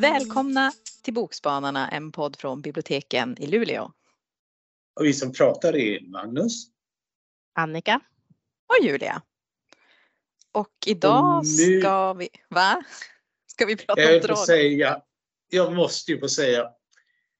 Välkomna till Bokspanarna, en podd från biblioteken i Luleå. Och vi som pratar är Magnus, Annika. Och Julia. Och idag Och nu- ska vi, va? Ska vi prata om jag får troll? säga, jag måste ju få säga,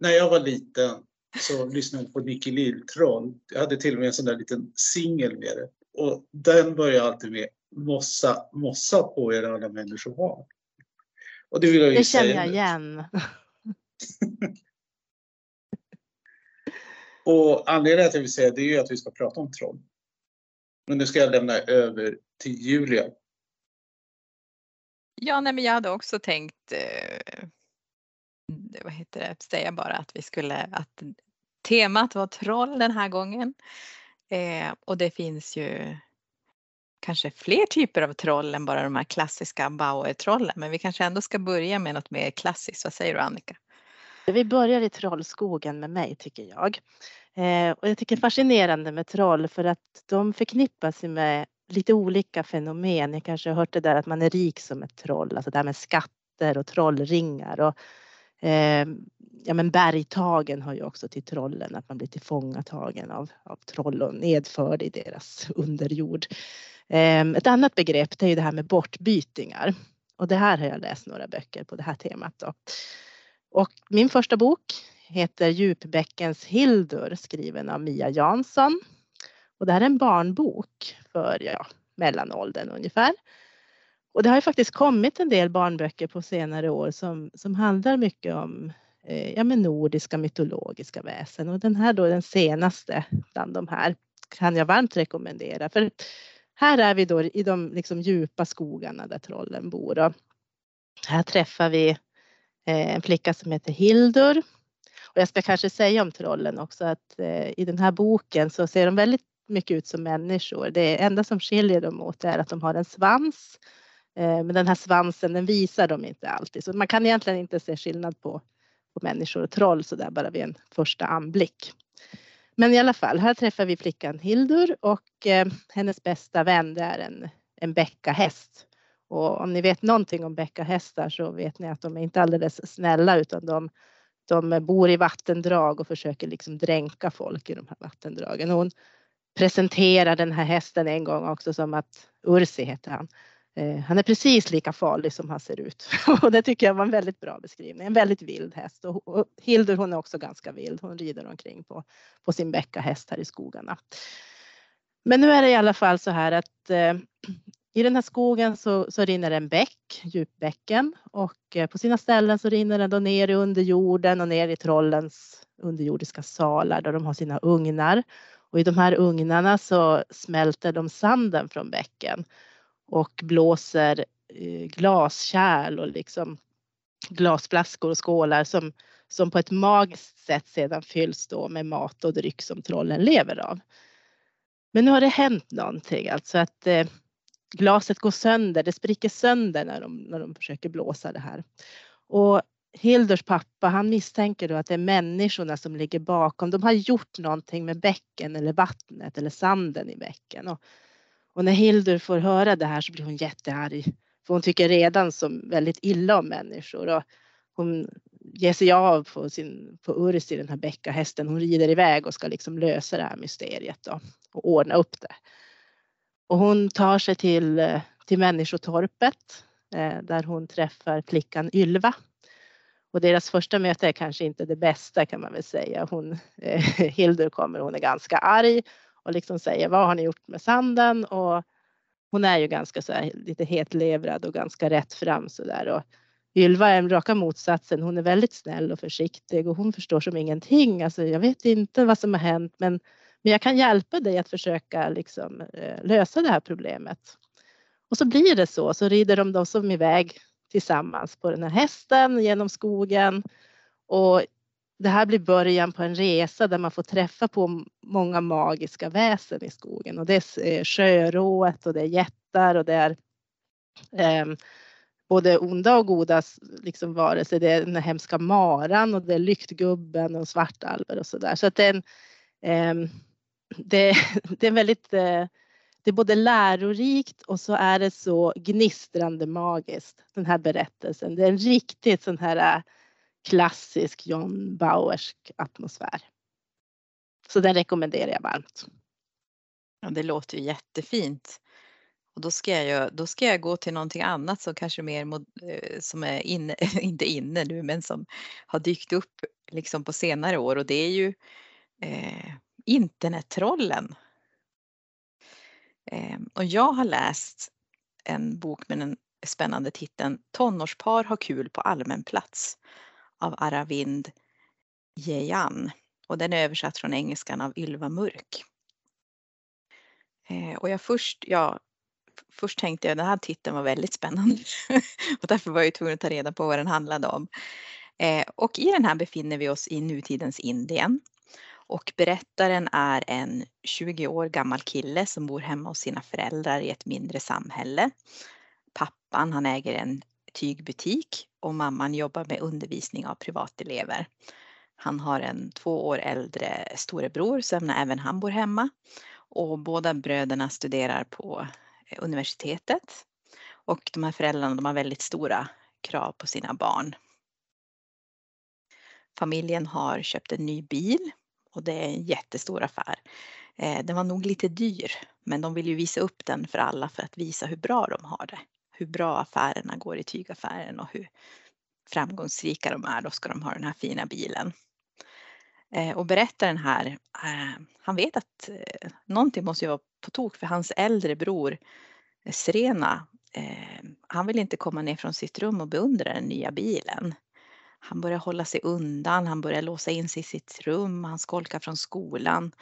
när jag var liten så lyssnade jag på Nicky Lill-Troll. Jag hade till och med en sån där liten singel med det. Och den börjar alltid med Mossa, mossa på er alla människor har. Och det vill jag ju Det känner jag igen. Och anledningen att jag vill säga det är ju att vi ska prata om troll. Men nu ska jag lämna över till Julia. Ja, nej, men jag hade också tänkt, eh, vad heter det, säga bara att vi skulle, att temat var troll den här gången. Eh, och det finns ju kanske fler typer av troll än bara de här klassiska Bauer-trollen. Men vi kanske ändå ska börja med något mer klassiskt. Vad säger du Annika? Vi börjar i Trollskogen med mig tycker jag. Eh, och jag tycker det är fascinerande med troll för att de förknippas ju med lite olika fenomen. Ni kanske har hört det där att man är rik som ett troll, alltså det här med skatter och trollringar. Och, eh, ja men bergtagen har ju också till trollen att man blir tillfångatagen av, av troll och nedförd i deras underjord. Eh, ett annat begrepp det är ju det här med bortbytingar. Och det här har jag läst några böcker på det här temat. Då. Och min första bok heter Djupbäckens Hildur skriven av Mia Jansson. Och det här är en barnbok för ja, mellanåldern ungefär. Och det har ju faktiskt kommit en del barnböcker på senare år som, som handlar mycket om eh, ja, men nordiska mytologiska väsen. Och den här då, den senaste bland de här, kan jag varmt rekommendera. För här är vi då i de liksom djupa skogarna där trollen bor. Och här träffar vi eh, en flicka som heter Hildur. Och jag ska kanske säga om trollen också att eh, i den här boken så ser de väldigt mycket ut som människor. Det enda som skiljer dem åt är att de har en svans. Eh, men den här svansen den visar de inte alltid. Så man kan egentligen inte se skillnad på, på människor och troll så där bara vid en första anblick. Men i alla fall, här träffar vi flickan Hildur och eh, hennes bästa vän det är en, en bäckahäst. Och om ni vet någonting om bäckahästar så vet ni att de är inte alldeles snälla utan de, de bor i vattendrag och försöker liksom dränka folk i de här vattendragen. Och hon presenterar den här hästen en gång också som att Ursi heter han. Eh, han är precis lika farlig som han ser ut och det tycker jag var en väldigt bra beskrivning. En väldigt vild häst och, och Hildur hon är också ganska vild. Hon rider omkring på, på sin bäckahäst här i skogarna. Men nu är det i alla fall så här att eh, i den här skogen så, så rinner en bäck, djupbäcken och eh, på sina ställen så rinner den då ner i underjorden och ner i trollens underjordiska salar där de har sina ugnar. Och i de här ugnarna så smälter de sanden från bäcken och blåser eh, glaskärl och liksom glasflaskor och skålar som, som på ett magiskt sätt sedan fylls då med mat och dryck som trollen lever av. Men nu har det hänt någonting, alltså att eh, glaset går sönder, det spricker sönder när de, när de försöker blåsa det här. Och Hildurs pappa han misstänker då att det är människorna som ligger bakom. De har gjort någonting med bäcken eller vattnet eller sanden i bäcken. Och, och när Hildur får höra det här så blir hon jättearg. För hon tycker redan som väldigt illa om människor. Och hon ger sig av på, sin, på Ursi, den här bäckahästen. Hon rider iväg och ska liksom lösa det här mysteriet då, och ordna upp det. Och hon tar sig till, till människotorpet eh, där hon träffar flickan Ylva. Och deras första möte är kanske inte det bästa kan man väl säga. Hon, eh, Hildur kommer, hon är ganska arg och liksom säger vad har ni gjort med sanden? Och hon är ju ganska så här, lite hetlevrad och ganska rätt fram så där. Och Ylva är raka motsatsen. Hon är väldigt snäll och försiktig och hon förstår som ingenting. Alltså, jag vet inte vad som har hänt men, men jag kan hjälpa dig att försöka liksom, eh, lösa det här problemet. Och så blir det så, så rider de då som iväg tillsammans på den här hästen genom skogen. Och det här blir början på en resa där man får träffa på många magiska väsen i skogen. Och det är eh, sjörået och det är jättar och det är eh, både onda och goda liksom varelser. Det är den hemska maran och det är lyktgubben och svartalver och så där. Så att det är en, eh, det, det är väldigt eh, det är både lärorikt och så är det så gnistrande magiskt, den här berättelsen. Det är en riktigt sån här äh, klassisk John Bauersk atmosfär. Så den rekommenderar jag varmt. Ja, det låter ju jättefint. Och då ska jag, då ska jag gå till någonting annat som kanske mer mod, eh, som är inne, inte inne nu, men som har dykt upp liksom på senare år och det är ju eh, internettrollen. Eh, och jag har läst en bok med den spännande titeln Tonårspar har kul på allmän plats av Aravind Jejan och den är översatt från engelskan av Ylva Mörk. Eh, och jag först, ja, först tänkte jag den här titeln var väldigt spännande och därför var jag tvungen att ta reda på vad den handlade om. Eh, och i den här befinner vi oss i nutidens Indien och berättaren är en 20 år gammal kille som bor hemma hos sina föräldrar i ett mindre samhälle. Pappan han äger en tygbutik och mamman jobbar med undervisning av privatelever. Han har en två år äldre storebror som även han bor hemma. Och båda bröderna studerar på eh, universitetet. Och de här föräldrarna de har väldigt stora krav på sina barn. Familjen har köpt en ny bil och det är en jättestor affär. Eh, den var nog lite dyr, men de vill ju visa upp den för alla för att visa hur bra de har det. Hur bra affärerna går i tygaffären och hur framgångsrika de är. Då ska de ha den här fina bilen. Eh, och berättaren här, eh, han vet att eh, någonting måste ju vara på tok för hans äldre bror eh, Serena, eh, han vill inte komma ner från sitt rum och beundra den nya bilen. Han börjar hålla sig undan, han börjar låsa in sig i sitt rum, han skolkar från skolan.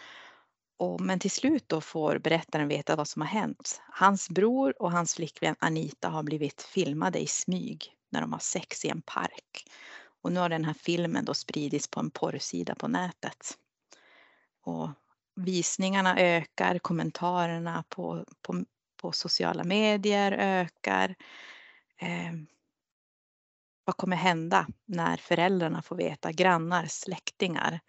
Och, men till slut då får berättaren veta vad som har hänt. Hans bror och hans flickvän Anita har blivit filmade i smyg när de har sex i en park. Och nu har den här filmen då spridits på en porrsida på nätet. Och visningarna ökar, kommentarerna på, på, på sociala medier ökar. Eh, vad kommer hända när föräldrarna får veta, grannar, släktingar.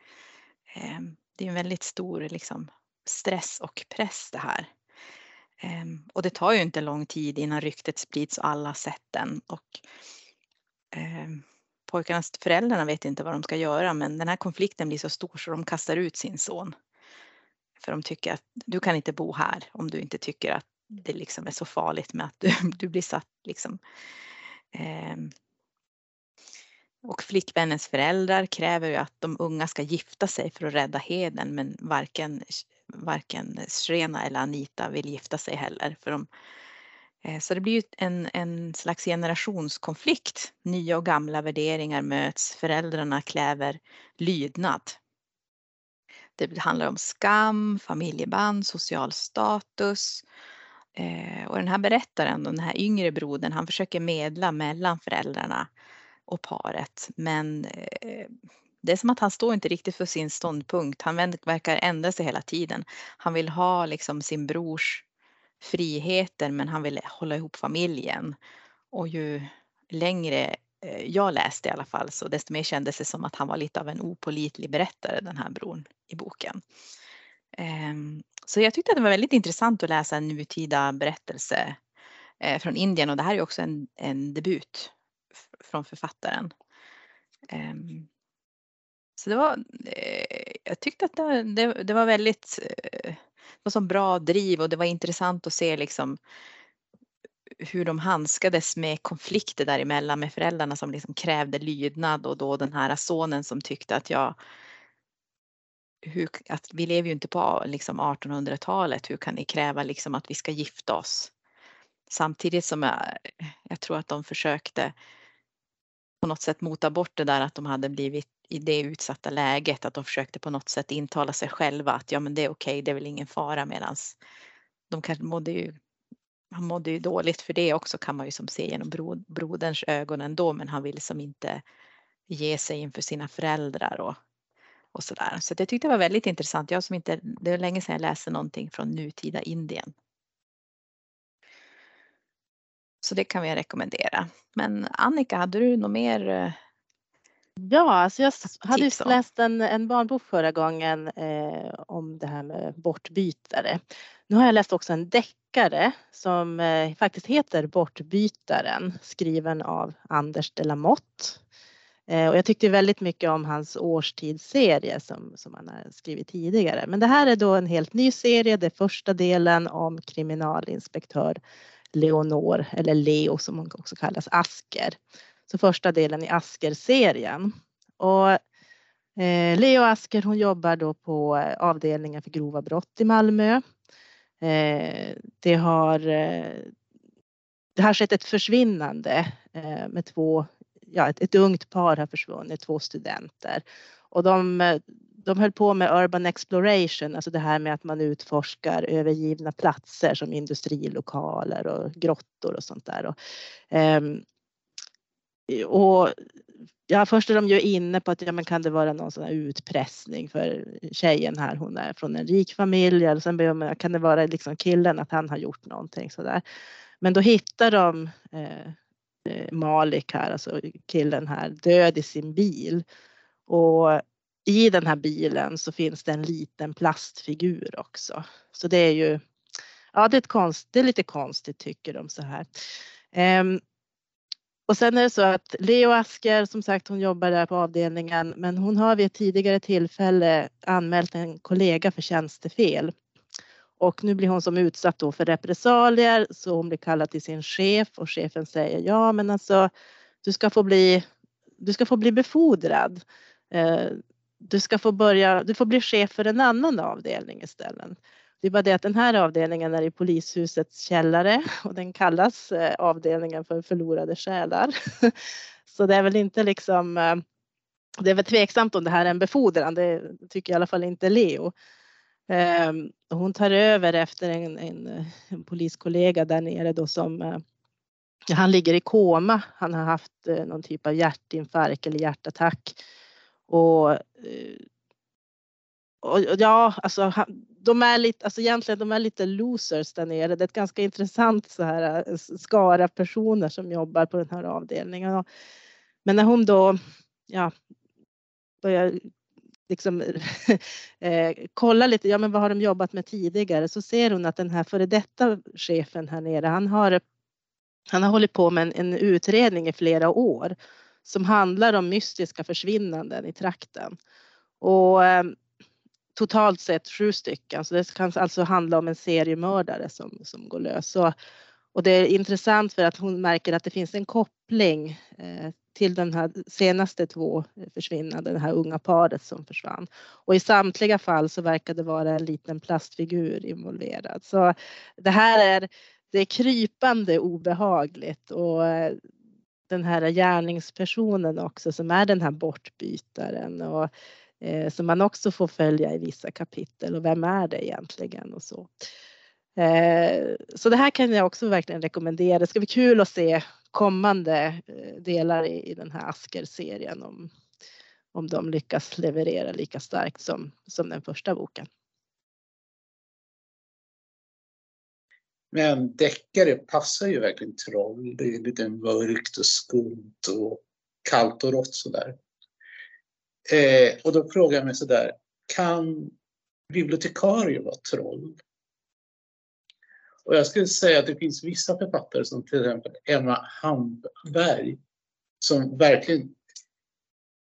Eh, det är en väldigt stor liksom, stress och press det här. Ehm, och det tar ju inte lång tid innan ryktet sprids och alla sett den. Och, eh, pojkarnas föräldrar vet inte vad de ska göra men den här konflikten blir så stor så de kastar ut sin son. För de tycker att du kan inte bo här om du inte tycker att det liksom är så farligt med att du, du blir satt liksom, eh, och flickvännens föräldrar kräver ju att de unga ska gifta sig för att rädda heden men varken, varken Srena eller Anita vill gifta sig heller. För de, eh, så det blir ju en, en slags generationskonflikt. Nya och gamla värderingar möts, föräldrarna kräver lydnad. Det handlar om skam, familjeband, social status. Eh, och den här berättaren, den här yngre brodern, han försöker medla mellan föräldrarna och paret. Men eh, det är som att han står inte riktigt för sin ståndpunkt. Han verkar ändra sig hela tiden. Han vill ha liksom sin brors friheter men han vill hålla ihop familjen. Och ju längre eh, jag läste i alla fall så desto mer kändes det som att han var lite av en opolitlig berättare den här bron i boken. Ehm, så jag tyckte att det var väldigt intressant att läsa en nutida berättelse eh, från Indien och det här är också en, en debut från författaren. Ehm, så det var, eh, jag tyckte att det, det, det var väldigt, eh, det var så bra driv och det var intressant att se liksom hur de handskades med konflikter däremellan med föräldrarna som liksom krävde lydnad och då den här sonen som tyckte att jag hur, att vi lever ju inte på liksom 1800-talet, hur kan ni kräva liksom att vi ska gifta oss? Samtidigt som jag, jag tror att de försökte på något sätt mota bort det där att de hade blivit i det utsatta läget, att de försökte på något sätt intala sig själva att ja men det är okej, okay, det är väl ingen fara medans de kanske mådde ju, han mådde ju dåligt för det också kan man ju som se genom bro, broderns ögon ändå men han ville som inte ge sig inför sina föräldrar och, och sådär. Så jag tyckte det var väldigt intressant. Jag som inte, det var länge sedan jag läste någonting från nutida Indien. så det kan vi rekommendera. Men Annika, hade du något mer? Eh, Ja, alltså jag s- hade just om? läst en, en barnbok förra gången eh, om det här med bortbytare. Nu har jag läst också en deckare som eh, faktiskt heter Bortbytaren skriven av Anders de la Motte. Eh, och jag tyckte väldigt mycket om hans årstidsserie som, som han har skrivit tidigare. Men det här är då en helt ny serie, det är första delen om kriminalinspektör Leonor, eller Leo som hon också kallas, Asker. Så första delen i Asker-serien. Och eh, Leo Asker hon jobbar då på eh, avdelningen för grova brott i Malmö. Eh, det har eh, det har skett ett försvinnande eh, med två, ja ett, ett ungt par har försvunnit, två studenter. Och de, de höll på med urban exploration, alltså det här med att man utforskar övergivna platser som industrilokaler och grottor och sånt där. Och, ehm, och ja, först är de ju inne på att ja, men kan det vara någon sån här utpressning för tjejen här, hon är från en rik familj. Eller sen börjar man, kan det vara liksom killen att han har gjort någonting sådär. Men då hittar de eh, eh, Malik här, alltså killen här, död i sin bil. Och i den här bilen så finns det en liten plastfigur också. Så det är ju, ja det är, ett konst, det är lite konstigt tycker de så här. Ehm, och sen är det så att Leo Asker, som sagt hon jobbar där på avdelningen, men hon har vid ett tidigare tillfälle anmält en kollega för tjänstefel. Och nu blir hon som utsatt då för repressalier så hon blir kallad till sin chef och chefen säger ja men alltså du ska få bli, du ska få bli befordrad. Eh, du ska få börja, du får bli chef för en annan avdelning istället. Det är bara det att den här avdelningen är i polishusets källare och den kallas eh, avdelningen för förlorade själar. Så det är väl inte liksom, eh, det är väl tveksamt om det här är en befordran, det tycker i alla fall inte Leo. Ehm, hon tar över efter en, en, eh, en poliskollega där nere då som han ligger i koma. Han har haft någon typ av hjärtinfarkt eller hjärtattack. Och, och och ja, alltså han- de är lite, alltså egentligen de är lite losers där nere. Det är ett ganska intressant så här eh, skara personer som jobbar på den här avdelningen. Men när hon då, ja, börjar liksom eh, kolla lite, ja men vad har de jobbat med tidigare? Så ser hon att den här före detta chefen här nere, han har, han har hållit på med en, en utredning i flera år som handlar om mystiska försvinnanden i trakten. Och eh, totalt sett sju stycken, så det kan alltså handla om en seriemördare som, som går lös. Så, och det är intressant för att hon märker att det finns en koppling eh, till den här senaste två eh, försvinnanden, det här unga paret som försvann. Och i samtliga fall så verkar det vara en liten plastfigur involverad. Så det här är, det är krypande obehagligt och eh, den här gärningspersonen också som är den här bortbytaren och eh, som man också får följa i vissa kapitel och vem är det egentligen och så. Eh, så det här kan jag också verkligen rekommendera. Det ska bli kul att se kommande eh, delar i, i den här Asker-serien om, om de lyckas leverera lika starkt som, som den första boken. Men deckare passar ju verkligen troll. Det är lite mörkt och skumt och kallt och rått sådär. Eh, och då frågar jag mig sådär, kan bibliotekarier vara troll? Och jag skulle säga att det finns vissa författare som till exempel Emma Hamberg som verkligen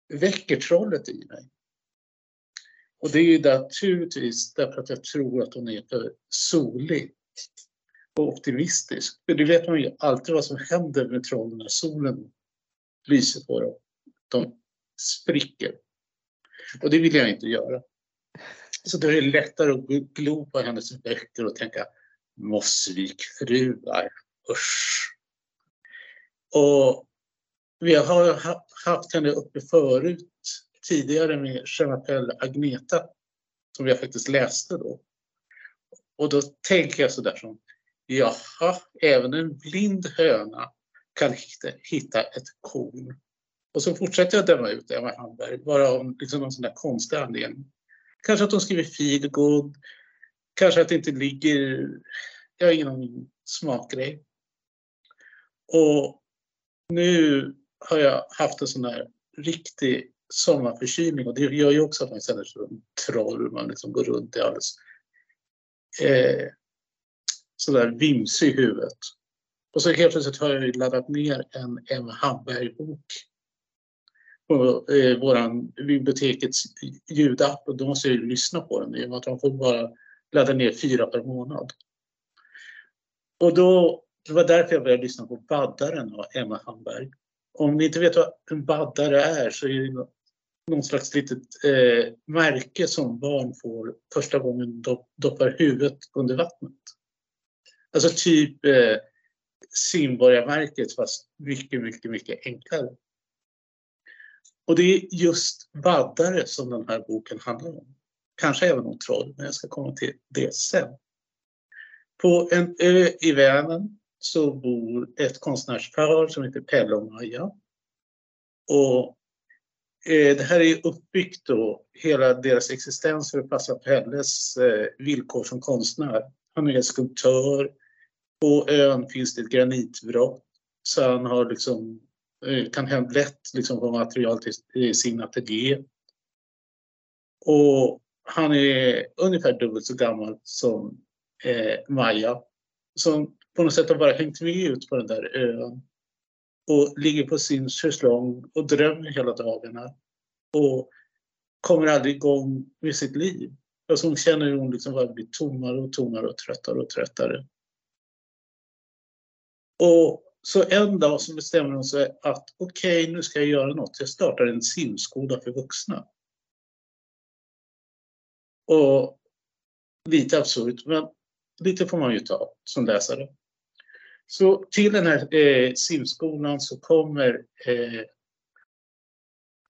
väcker trollet i mig. Och det är ju naturligtvis därför att jag tror att hon är för solig och optimistisk. För det vet man ju alltid vad som händer med trollen när solen lyser på dem. De spricker. Och det vill jag inte göra. Så då är det lättare att glo på hennes böcker och tänka Mossvikfruar, usch. Och vi har haft henne uppe förut tidigare med Jean Agneta som jag faktiskt läste då. Och då tänker jag sådär som Jaha, även en blind höna kan hitta, hitta ett korn. Och så fortsätter jag döma ut Emma Hamberg, bara om liksom någon sån där konstig anledning. Kanske att hon skriver feelgood, kanske att det inte ligger, jag har ingen smakgrej. Och nu har jag haft en sån här riktig sommarförkylning och det gör ju också att man känner sig som troll. Man liksom går runt i alldeles eh, sådär vimsig i huvudet. Och så helt plötsligt har jag laddat ner en Emma Hamberg-bok på eh, våran bibliotekets ljudapp och då måste jag ju lyssna på den i och med att man får bara ladda ner fyra per månad. Och då, det var därför jag började lyssna på Baddaren av Emma Hamberg. Om ni inte vet vad en baddare är så är det någon slags litet eh, märke som barn får första gången de doppar huvudet under vattnet. Alltså typ eh, simborgarmärket fast mycket, mycket, mycket enklare. Och det är just baddare som den här boken handlar om. Kanske även om troll, men jag ska komma till det sen. På en ö i Vänern så bor ett konstnärspar som heter Pelle och Maja. Och eh, det här är uppbyggt då, hela deras existens för att passa Pelles eh, villkor som konstnär. Han är skulptör. På ön finns det ett granitvrak Så han har liksom, Eh, kan kan lätt liksom få material till sin ateljé. Och han är ungefär dubbelt så gammal som eh, Maja. Som på något sätt har bara hängt med ut på den där ön. Och ligger på sin schäslong och drömmer hela dagarna. Och kommer aldrig igång med sitt liv. Alltså hon känner hur hon liksom bara blir tommare och tommare och tröttare och tröttare. Och så en dag så bestämmer hon sig att okej, okay, nu ska jag göra något. Jag startar en simskola för vuxna. Och lite absurt, men lite får man ju ta som läsare. Så till den här eh, simskolan så kommer eh,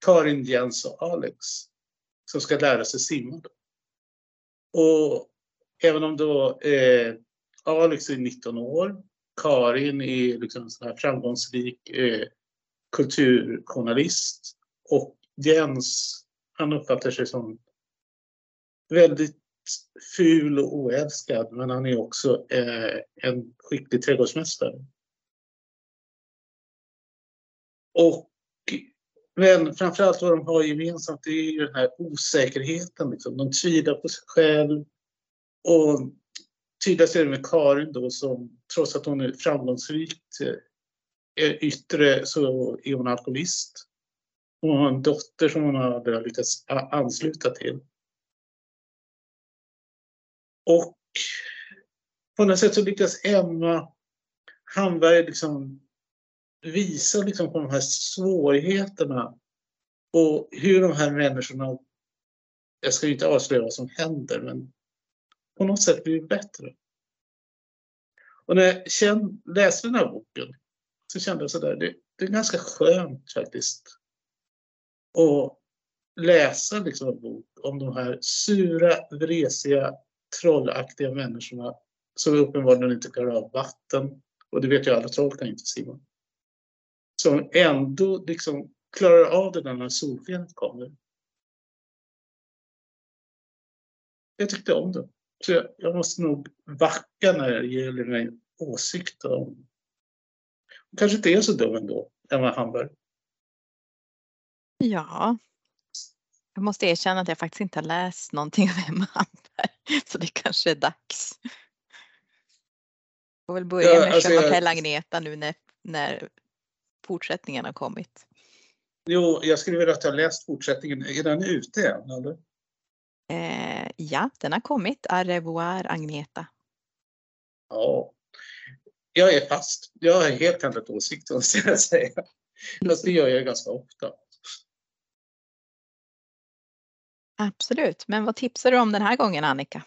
Karin, Jens och Alex som ska lära sig simma. Och även om då eh, Alex är 19 år, Karin är liksom en sån här framgångsrik eh, kulturjournalist och Jens, han uppfattar sig som väldigt ful och oälskad men han är också eh, en skicklig trädgårdsmästare. Och, men framförallt vad de har gemensamt det är ju den här osäkerheten. Liksom. De tvivlar på sig själv. Och tydligast är det med Karin då som trots att hon är framgångsrikt eh, yttre så är hon alkoholist. Hon har en dotter som hon har lyckats ansluta till. Och på något sätt så lyckas Emma Hamberg liksom visa liksom på de här svårigheterna och hur de här människorna, jag ska inte avslöja vad som händer, men på något sätt blir bättre. Och när jag känd, läste den här boken så kände jag sådär, det, det är ganska skönt faktiskt att läsa liksom en bok om de här sura, vresiga trollaktiga människorna som uppenbarligen inte klarar av vatten. Och det vet ju alla troll kan inte simma. Som ändå liksom klarar av det när solskenet kommer. Jag tyckte om det. Så jag, jag måste nog backa när det gäller min åsikt om... kanske inte är så dum ändå, Emma Hamberg. Ja. Jag måste erkänna att jag faktiskt inte har läst någonting av Emma Hamberg. Så det kanske är dags. Jag får väl börja ja, med alltså Chantal Agneta nu när, när fortsättningen har kommit. Jo, jag skulle vilja att jag läst fortsättningen. Är den ute än eller? Eh, ja, den har kommit. Au revoir Agneta. Ja, jag är fast. Jag har helt ändrat åsikt måste jag säga. Fast det gör jag ganska ofta. Absolut, men vad tipsar du om den här gången Annika?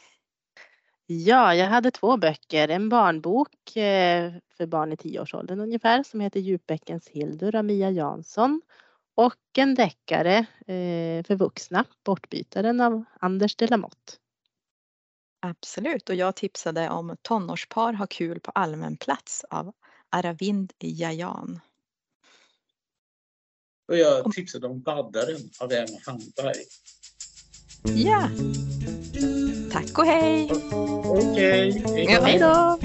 Ja, jag hade två böcker. En barnbok eh, för barn i tioårsåldern ungefär som heter Djupbäckens Hildur av Mia Jansson och en deckare eh, för vuxna, Bortbytaren av Anders de Lamotte. Absolut, och jag tipsade om Tonårspar har kul på allmän plats av Aravind Jajan. Och jag tipsade om Baddaren av Emma Handberg. Ja. Tack och hej. Okej. Okay. Hej då.